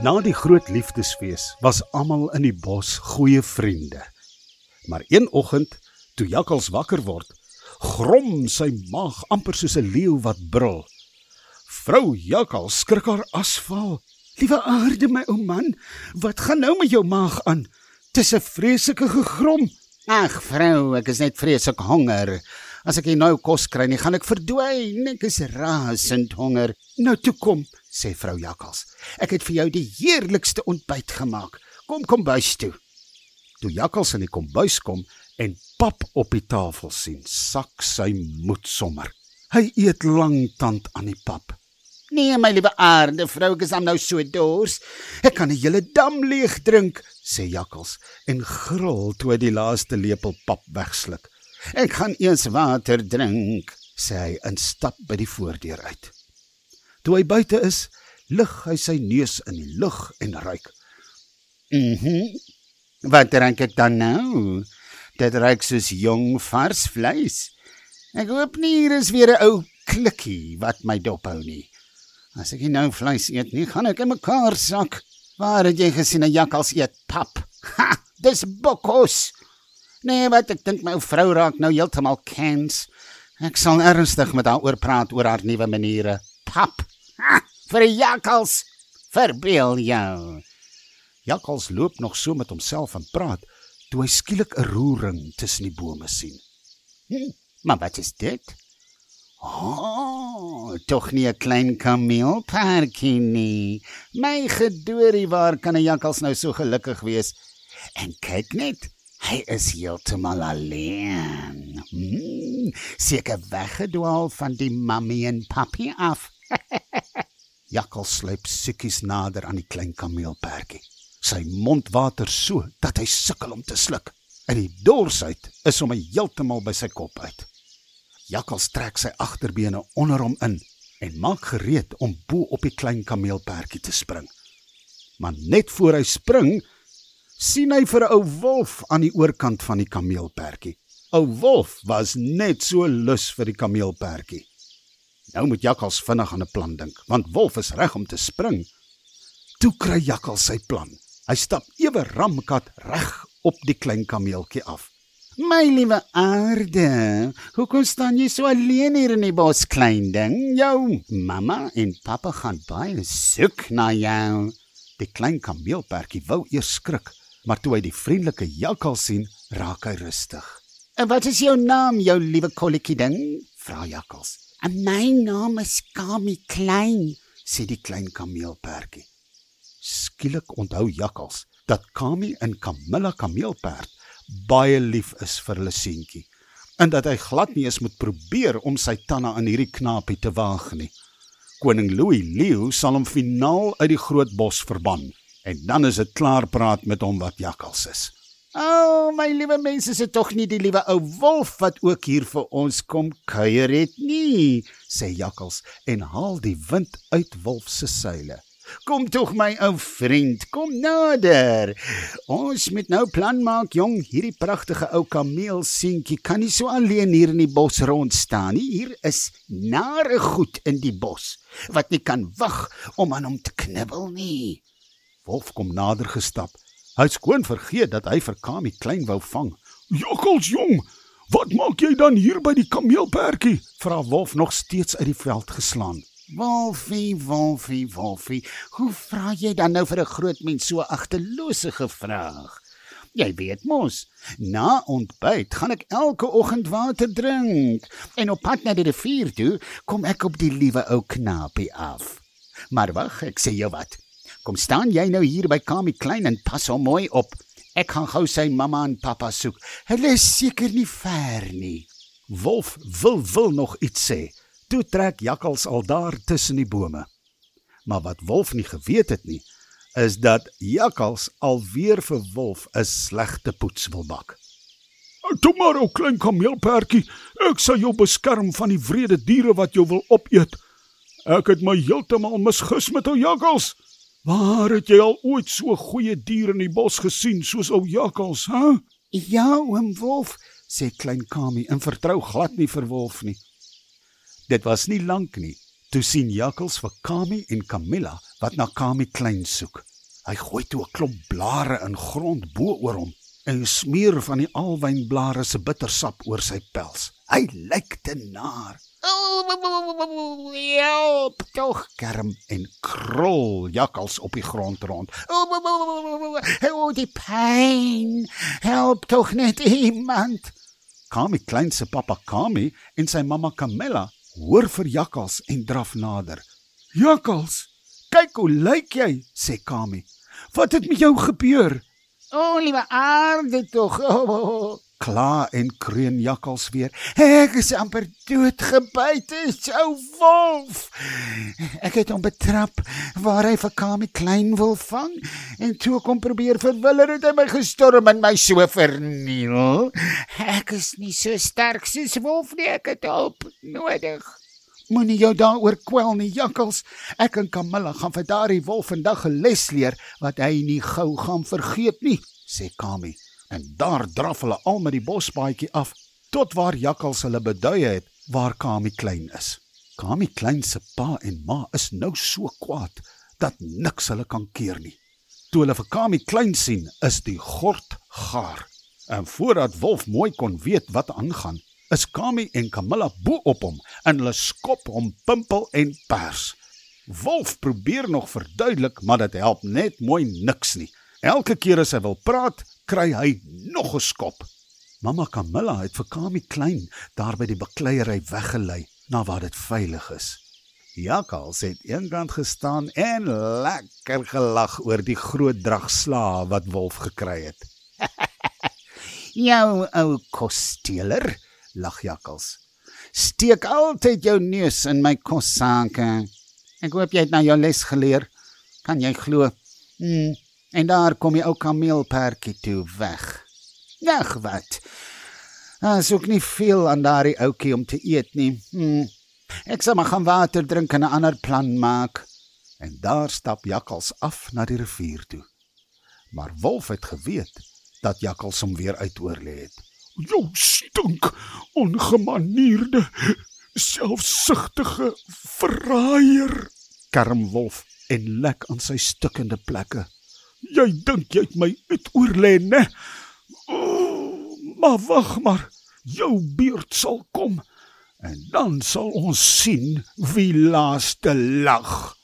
Na die groot liefdesfees was almal in die bos goeie vriende. Maar een oggend, toe Jakkals wakker word, grom sy maag amper soos 'n leeu wat brul. Vrou Jakkals skrik haar asval. "Liewe aarde my ou man, wat gaan nou met jou maag aan? Dis 'n vreeslike gegrom." Ag vrou, ek is net vreeslik honger. As ek nou kos kry nie, gaan ek verdwyn. Ek is rasend honger. Nou toe kom, sê vrou Jakkals. Ek het vir jou die heerlikste ontbyt gemaak. Kom kom bys toe. Toe Jakkals in die kombuis kom en pap op die tafel sien, sak sy moed sommer. Hy eet lank tand aan die pap. Nee, my liewe aarde vrou, ek is nou so dors. Ek kan 'n hele dam leeg drink, sê Jakkals en gril toe hy die laaste lepel pap wegsluk. Ek gaan eers water drink, sê hy en stap by die voordeur uit. Toe hy buite is, lig hy sy neus in die lug en ruik. Mhm. Mm Wat drink ek dan nou? Dit ruik soos jong vars vleis. Ek hoop nie hier is weer 'n ou klikkie wat my dop hou nie. As ek nou vleis eet nie, gaan ek in mekaar sak. Waar het jy gesien 'n jakkals eet pap? Ha, dis bokkos. Nee, wat ek dink my ou vrou raak nou heeltemal kens. Ek sal ernstig met haar oor praat oor haar nuwe maniere. Pap. Ha, vir jakkals. Verbeel jou. Jakkals loop nog so met homself en praat toe hy skielik 'n roering tussen die bome sien. Hm, maar wat is dit? Oh, tog nie 'n klein kameelpaartjie nie. My gedoorie, waar kan 'n jakkals nou so gelukkig wees? En kyk net, hy is heeltemal alleen. Hmm, seker weggedwaal van die mammie en papi af. jakkals sluip sukkies nader aan die klein kameelpaartjie. Sy mond water so dat hy sukkel om te sluk. En die dorsheid is hom heeltemal by sy kop uit. Jakkals trek sy agterbene onder hom in en maak gereed om bo op die klein kameelperdjie te spring. Maar net voor hy spring, sien hy vir 'n ou wolf aan die oorkant van die kameelperdjie. Ou wolf was net so lus vir die kameelperdjie. Nou moet Jakkals vinnig aan 'n plan dink, want wolf is reg om te spring. Toe kry Jakkals sy plan. Hy stap ewe ramkat reg op die klein kameeltjie af. My liewe aarde, hoekom staan jy so alleen hier in die bos, klein ding? Jou mamma en pappa gaan baie soek na jou. Die klein kameelperdjie wou eers skrik, maar toe hy die vriendelike jakkals sien, raak hy rustig. "En wat is jou naam, jou liewe kolletjie ding?" vra jakkals. "En my naam is Kami Klein," sê die klein kameelperdjie. Skielik onthou jakkals dat Kami en Camilla kameelperd baie lief is vir hulle seentjie en dat hy glad nie eens moet probeer om sy tande aan hierdie knapie te waag nie. Koning Louis Leo sal hom finaal uit die groot bos verban en dan is dit klaar praat met hom wat jakkals is. O, oh, my liewe mense, is dit tog nie die liewe ou wolf wat ook hier vir ons kom kuier het nie, sê jakkals en haal die wind uit wolf se seile. Kom tog my ou vriend, kom nader. Ons moet nou plan maak, jong. Hierdie pragtige ou kameel seentjie kan nie so alleen hier in die bos rond staan nie. Hier is nare goed in die bos wat nie kan wag om aan hom te knibbel nie. Wolf kom nader gestap. Hy skoon vergeet dat hy vir Kami klein wou vang. "Jakkals jong, wat maak jy dan hier by die kameelperdjie?" vra Wolf nog steeds uit die veld geslaan. Wolfie, Wolfie, Wolfie, hoe vra jy dan nou vir 'n groot mens so agterlose vraag? Jy weet mos, na ontbyt gaan ek elke oggend water drink en op pad na die rivier toe kom ek op die liewe ou knapie af. Maar wag, ek sê jou wat. Kom staan jy nou hier by Kami klein en pas hom mooi op. Ek gaan gou sy mamma en pappa soek. Hulle is seker nie ver nie. Wolf wil wil nog iets sê. Toe trek jakkals al daar tussen die bome. Maar wat Wolf nie geweet het nie, is dat jakkals alweer vir Wolf 'n slegte poets wil bak. "Toe maar, ou klein kameelperdjie, ek sal jou beskerm van die wrede diere wat jou wil opeet. Ek het my heeltemal misgis met ou jakkals. Waar het jy al ooit so goeie diere in die bos gesien soos ou jakkals, hè?" "Ja, oom Wolf," sê klein Kami en vertrou glad nie vir Wolf nie. Dit was nie lank nie toe sien jakkals vir Kami en Camilla wat na Kami klein soek. Hy gooi toe 'n klomp blare in grond bo oor hom en smeer van die alwynblare se bittersap oor sy pels. Hy lyk te naar. Help tog kerm en krol jakkals op die grond rond. O, die pyn. Help tog net iemand. Kami klein se pappa Kami en sy mamma Kamella hoor vir jakkals en draf nader. Jakkals, kyk hoe lyk jy, sê Kami. Wat het met jou gebeur? O, liewe aarde tog. Oh, Kla en kreun jakkals weer. ek is amper doodgebyt, ou wolf. Ek het hom betrap waar hy vir Kami klein wil vang en toe kom probeer verwiller het hy my gestorm en my so verniel. Ek is nie so sterk soos wolf nie, ek het hulp nodig. Moenie jou daaroor kwel nie, jakkals. Ek en Kamilla gaan vir daardie wolf vandag 'n les leer wat hy nie gou gaan vergeet nie, sê Kami. En daar draf hulle al met die bospaadjie af tot waar jakkals hulle beduie het waar Kami klein is. Kami klein se pa en ma is nou so kwaad dat niks hulle kan keer nie. Toe hulle vir Kami klein sien, is die gord gaar. En voordat Wolf mooi kon weet wat aangaan, is Kami en Camilla bo op hom en hulle skop hom pimpel en pers. Wolf probeer nog verduidelik, maar dit help net mooi niks nie. Elke keer as hy wil praat, kry hy nog 'n skop. Mamma Camilla het vir Kami klein daar by die bakleierery weggelei na waar dit veilig is. Jakkals het eenkant gestaan en lekker gelag oor die groot drag slae wat Wolf gekry het. Jou ou kossteeler, lag Jakkals. Steek altyd jou neus in my kossake. Ek hoop jy het nou jou les geleer. Kan jy glo? Hmm. En daar kom die ou kameelperdjie toe weg. Ag wat. Daar's ook nie veel aan daardie ouetjie om te eet nie. Hmm. Ek sal maar gaan water drink en 'n ander plan maak. En daar stap Jakkals af na die rivier toe. Maar Wolf het geweet dat Jakkals hom weer uitoorlê het. Jou stink, ongemanierde, selfsugtige verraaier. Kerm Wolf en lek aan sy stikkende plekke. Jy dink jy het my uitoorlê, né? Oh, maar wag maar, jou beurt sal kom en dan sal ons sien wie laaste lag.